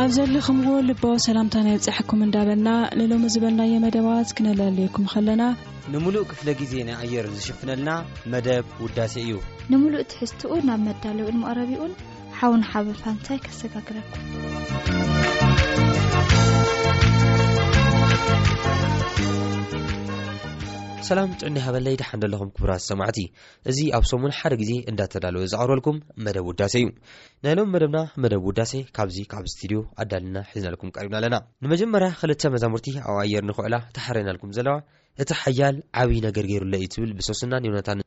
ኣብ ዘለኹምዎ ልቦ ሰላምታ ናይ ብፅሐኩም እንዳበልና ንሎሚ ዝበልናዮ መደባት ክነለልየኩም ከለና ንምሉእ ክፍለ ግዜ ናይ ኣየር ዝሽፍነልና መደብ ውዳሴ እዩ ንምሉእ ትሕዝትኡ ናብ መዳለዊኡን መቕረቢኡን ሓውን ሓብን ፋንታይ ከሰጋግረኩም ሰላም ጥዕኒ ሃበለይ ደሓን ደለኹም ክቡራት ሰማዕቲ እዚ ኣብ ሰሙን ሓደ ግዜ እንዳተዳለወ ዝቐርበልኩም መደብ ውዳሴ እዩ ናይ ሎም መደብና መደብ ውዳሴ ካብዚ ካብ ስትድዮ ኣዳልና ሒዝናልኩም ቀሪብና ኣለና ንመጀመርያ ክልተ መዛሙርቲ ኣብ ኣየር ንክዕላ ተሓረናልኩም ዘለዋ እቲ ሓያል ዓብዪ ነገር ገይሩለእዩ ትብል ብሶስናን ዮናታን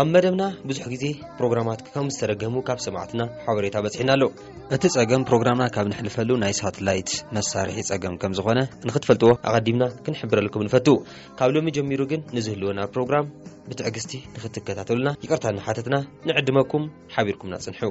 ኣብ መደብና ብዙሕ ግዜ ፕሮግራማት ከም ዝተደገሙ ካብ ሰማዕትና ሓበሬታ በፅሒና ኣሎ እቲ ፀገም ፕሮግራምና ካብ ንሕልፈሉ ናይ ሳትላይት መሳርሒ ፀገም ከም ዝኾነ ንክትፈልጥዎ ኣቐዲምና ክንሕብረልኩም ንፈቱ ካብ ሎሚ ጀሚሩ ግን ንዝህልወና ፕሮግራም ብትዕግስቲ ንክትከታተሉና ይቅርታ እናሓተትና ንዕድመኩም ሓቢርኩምና ፅንሑ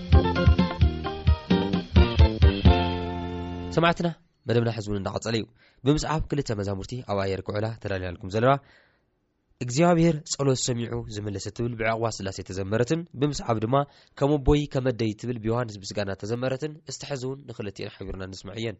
ሰማዕትና መደብና ሕዝውን እንዳቐጸለ እዩ ብምስዓብ ክልተ መዛሙርቲ ኣብ ኣየር ክዕላ ተዳልናልኩም ዘለዋ እግዚኣብሄር ጸሎት ሰሚዑ ዝመለሰ ትብል ብዕቕባ ስላሴ ተዘመረትን ብምስዓብ ድማ ከም ኣቦይ ከመደይ ትብል ብዮሃንስ ምስጋና ተዘመረትን እስተሐዝውን ንክልትኤን ሓቢርና ንስምዐ እየን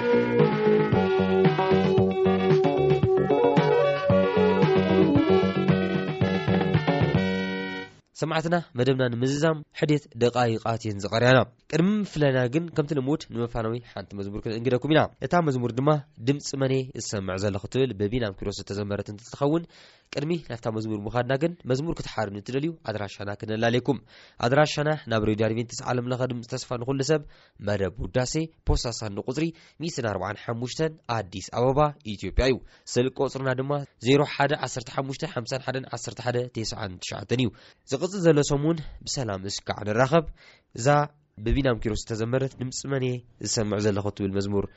ሰማዕትና መደብና ንምዝዛም ሕድት ደቃይቃት እየን ዝቐርያና ቅድሚ ምፍለና ግን ከምቲ ልምድ ንመፋነዊ ሓንቲ መዝሙር ክንእንግደኩም ኢና እታ መዝሙር ድማ ድምፂ መነ ዝሰምዕ ዘለኹ ትብል በቢናም ኪሮስ ዝተዘመረት እንትትኸውን ቅድሚ ናብታ መዝሙር ምዃድና ግን መዝሙር ክትሓርኑ እትደልዩ ኣድራሻና ክነላለኩም ኣድራሻና ናብ ሬድዮ ኣድቨንቲስ ዓለምለኸ ድምፂ ተስፋ ንኹሉ ሰብ መደብ ውዳሴ ፖስታ ሳንዱቕ ቁጽሪ ሚእትን ኣርብዓን ሓሙሽተን ኣዲስ ኣበባ ኢትዮጵያ እዩ። ስልክ ቁጽርና ድማ ዜሮ ሓደ ዓሰርተ ሓሙሽተ ሓምሳን ሓደን ዓሰርተ ሓደ ቴስዓን ትሽዓተን እዩ። ዝቕጽል ዘሎ ሰሙን ብሰላም እስካዕ ንራኸብ። እዛ ብቢንያም ኪሮስ ዝተዘመረት ድምጺ መን እየ ዝሰምዕ ዘለኹ እትብል መዝሙር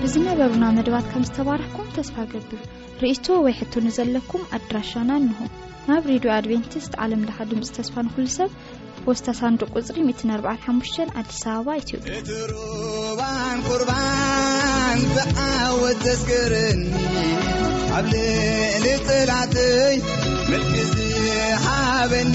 ብዝነበሩና መደባት ከም ዝተባርሕኩም ተስፋ ገብር ርእቶ ወይ ሕቶ ንዘለኩም ኣድራሻና እንሆ ናብ ሬድዮ ኣድቨንቲስት ዓለም ለኻ ድምፂ ተስፋ ንኹሉ ሰብ ወስታሳንዱ ቁፅሪ 145 ኣዲስ ኣበባ ኢትዮያእትሩባን ቁርባን ብዓወት ዘስገርኒ ኣብ ልእሊ ጥላትይ መልኪ ዝሓበኒ